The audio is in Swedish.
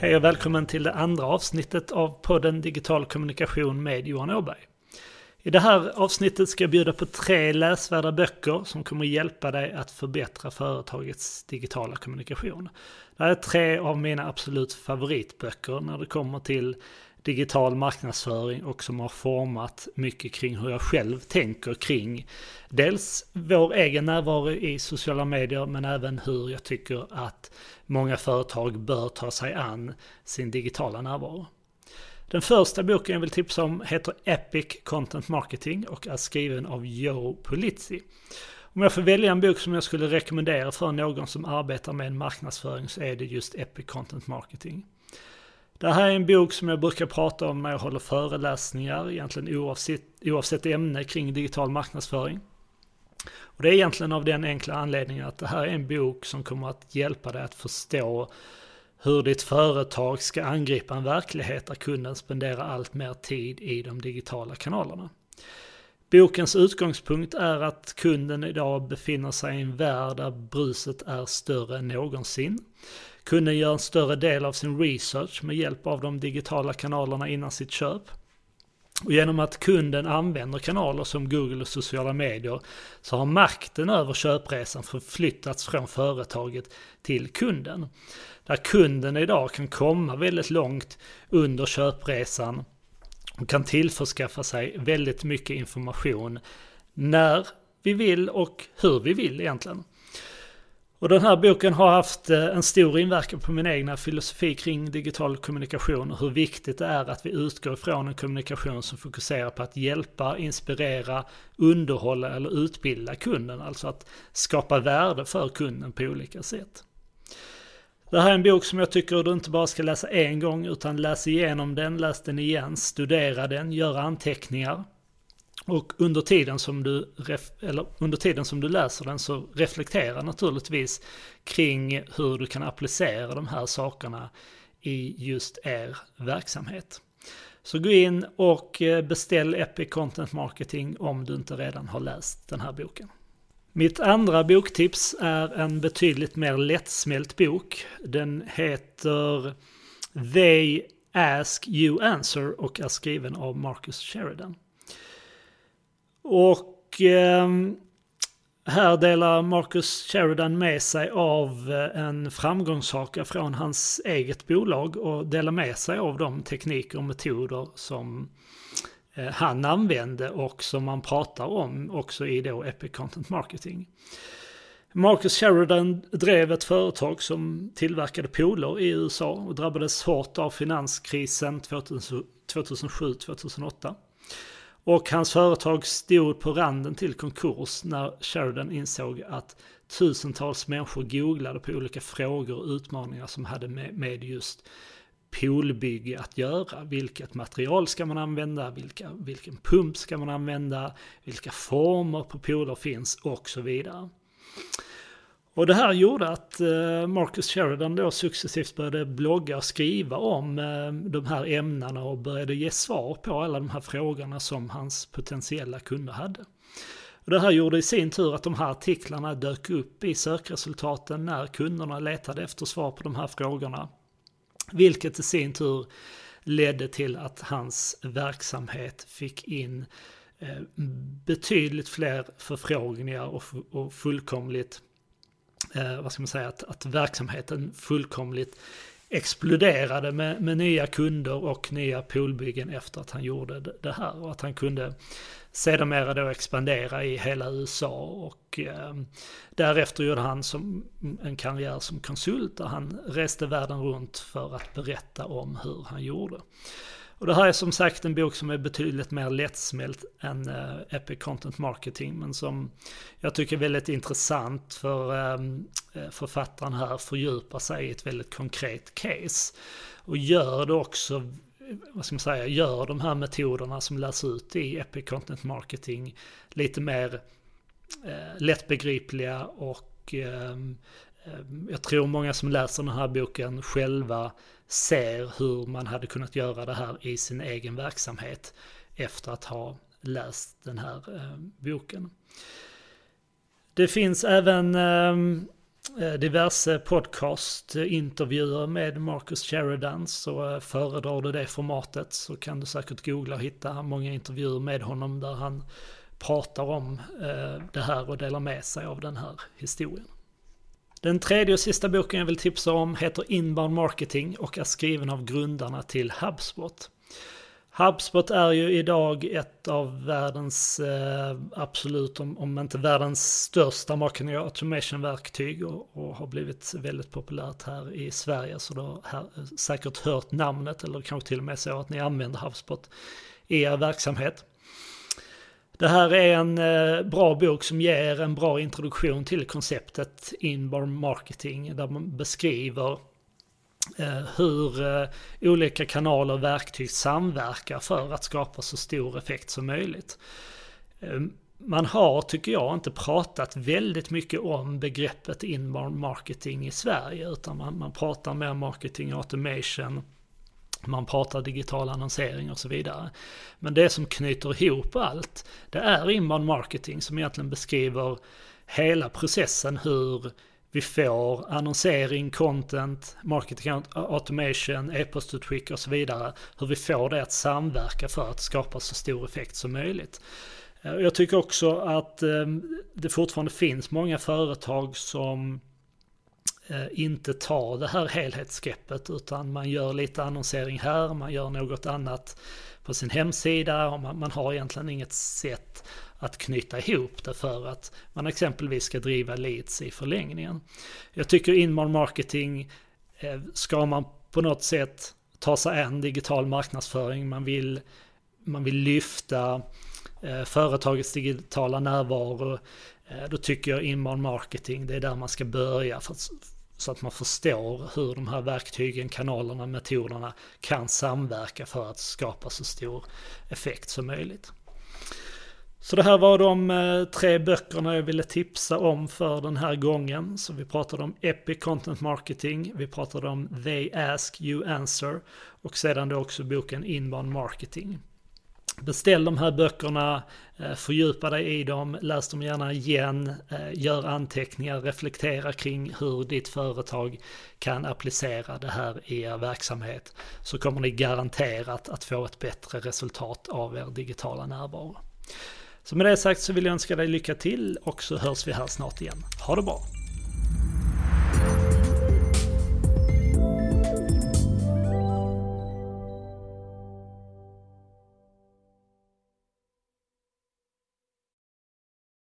Hej och välkommen till det andra avsnittet av podden Digital kommunikation med Johan Åberg. I det här avsnittet ska jag bjuda på tre läsvärda böcker som kommer hjälpa dig att förbättra företagets digitala kommunikation. Det här är tre av mina absolut favoritböcker när det kommer till digital marknadsföring och som har format mycket kring hur jag själv tänker kring dels vår egen närvaro i sociala medier men även hur jag tycker att många företag bör ta sig an sin digitala närvaro. Den första boken jag vill tipsa om heter Epic Content Marketing och är skriven av Joe Polizzi. Om jag får välja en bok som jag skulle rekommendera för någon som arbetar med marknadsföring så är det just Epic Content Marketing. Det här är en bok som jag brukar prata om när jag håller föreläsningar, egentligen oavsett, oavsett ämne kring digital marknadsföring. Och det är egentligen av den enkla anledningen att det här är en bok som kommer att hjälpa dig att förstå hur ditt företag ska angripa en verklighet där kunden spenderar allt mer tid i de digitala kanalerna. Bokens utgångspunkt är att kunden idag befinner sig i en värld där bruset är större än någonsin. Kunden gör en större del av sin research med hjälp av de digitala kanalerna innan sitt köp. Och genom att kunden använder kanaler som Google och sociala medier så har makten över köpresan förflyttats från företaget till kunden. Där kunden idag kan komma väldigt långt under köpresan och kan tillförskaffa sig väldigt mycket information när vi vill och hur vi vill egentligen. Och den här boken har haft eh, en stor inverkan på min egna filosofi kring digital kommunikation och hur viktigt det är att vi utgår från en kommunikation som fokuserar på att hjälpa, inspirera, underhålla eller utbilda kunden. Alltså att skapa värde för kunden på olika sätt. Det här är en bok som jag tycker du inte bara ska läsa en gång utan läs igenom den, läs den igen, studera den, gör anteckningar. Och under tiden, som du, eller under tiden som du läser den så reflektera naturligtvis kring hur du kan applicera de här sakerna i just er verksamhet. Så gå in och eh, beställ Epic Content Marketing om du inte redan har läst den här boken. Mitt andra boktips är en betydligt mer lättsmält bok. Den heter They Ask You Answer och är skriven av Marcus Sheridan. Och eh, här delar Marcus Sheridan med sig av eh, en framgångshaka från hans eget bolag och delar med sig av de tekniker och metoder som eh, han använde och som man pratar om också i då Epic Content Marketing. Marcus Sheridan drev ett företag som tillverkade poler i USA och drabbades hårt av finanskrisen 2007-2008. Och hans företag stod på randen till konkurs när Sheridan insåg att tusentals människor googlade på olika frågor och utmaningar som hade med, just poolbygge att göra. Vilket material ska man använda? Vilka, vilken pump ska man använda? Vilka former på pooler finns? Och så vidare. Och det här gjorde att eh, Marcus Sheridan då successivt började blogga och skriva om eh, de här ämnena och började ge svar på alla de här frågorna som hans potentiella kunder hade. Och det här gjorde i sin tur att de här artiklarna dök upp i sökresultaten när kunderna letade efter svar på de här frågorna. Vilket i sin tur ledde till att hans verksamhet fick in eh, betydligt fler förfrågningar och fullkomligt eh, vad ska man säga, att, att verksamheten fullkomligt exploderade med, med nya kunder och nya poolbyggen efter att han gjorde det här. Och att han kunde sedermera då expandera i hela USA och eh, därefter gjorde han som en karriär som konsult där han reste världen runt för att berätta om hur han gjorde. Och det här är som sagt en bok som är betydligt mer lättsmält än uh, Epic Content Marketing. Men som jag tycker är väldigt intressant för um, författaren här fördjupar sig i ett väldigt konkret case. Och gör det också, vad ska man säga, gör de här metoderna som lärs ut i Epic Content Marketing lite mer uh, lättbegripliga och um, Ehm, jag tror många som läser den här boken själva ser hur man hade kunnat göra det här i sin egen verksamhet efter att ha läst den här ehm, boken. Det finns även ehm, eh, diverse podcast-intervjuer med Marcus Sheridan så eh, föredrar du det formatet så kan du säkert googla och hitta många intervjuer med honom där han pratar om eh, det här och delar med sig av den här historien. Den tredje och sista boken jag vill tipsa om heter Inbound Marketing och är skriven av grundarna till HubSpot. HubSpot är ju idag ett av världens eh, absolut, om, om inte världens största marketing automation-verktyg och, och, har blivit väldigt populärt här i Sverige. Så du har här, eh, säkert hört namnet eller kanske till och med så att ni använder HubSpot i er verksamhet. Det här är en eh, bra bok som ger en bra introduktion till konceptet inbound marketing där man beskriver eh, hur eh, olika kanaler och verktyg samverkar för att skapa så stor effekt som möjligt. Ehm, man har, tycker jag, inte pratat väldigt mycket om begreppet inbound marketing i Sverige utan man, man pratar mer marketing automation man pratar digital annonsering och så vidare. Men det som knyter ihop allt, det är inbound marketing som egentligen beskriver hela processen hur vi får annonsering, content, marketing automation, e-postutskick och så vidare. Hur vi får det att samverka för att skapa så stor effekt som möjligt. Eh, jag tycker också att ehm, det fortfarande finns många företag som Eh, inte tar det här helhetsgreppet utan man gör lite annonsering här, man gör något annat på sin hemsida och man, man har egentligen inget sätt att knyta ihop det för att man exempelvis ska driva leads i förlängningen. Jag tycker inbound marketing eh, ska man på något sätt ta sig an digital marknadsföring, man vill, man vill lyfta eh, företagets digitala närvaro, då tycker jag inbound marketing, det är där man ska börja för att så att man förstår hur de här verktygen, kanalerna, metoderna kan samverka för att skapa så stor effekt som möjligt. Så det här var de eh, tre böckerna jag ville tipsa om för den här gången. Så vi pratade om Epic Content Marketing, vi pratade om They Ask You Answer och sedan då också boken Inbound Marketing. Beställ de här böckerna, eh, fördjupa dig i dem, läs dem gärna igen, eh, gör anteckningar, reflektera kring hur ditt företag kan applicera det här i er verksamhet. Så kommer ni garanterat att få ett bättre resultat av er digitala närvaro. Så med det sagt så vill jag önska dig lycka till och så hörs vi här snart igen. Ha det bra!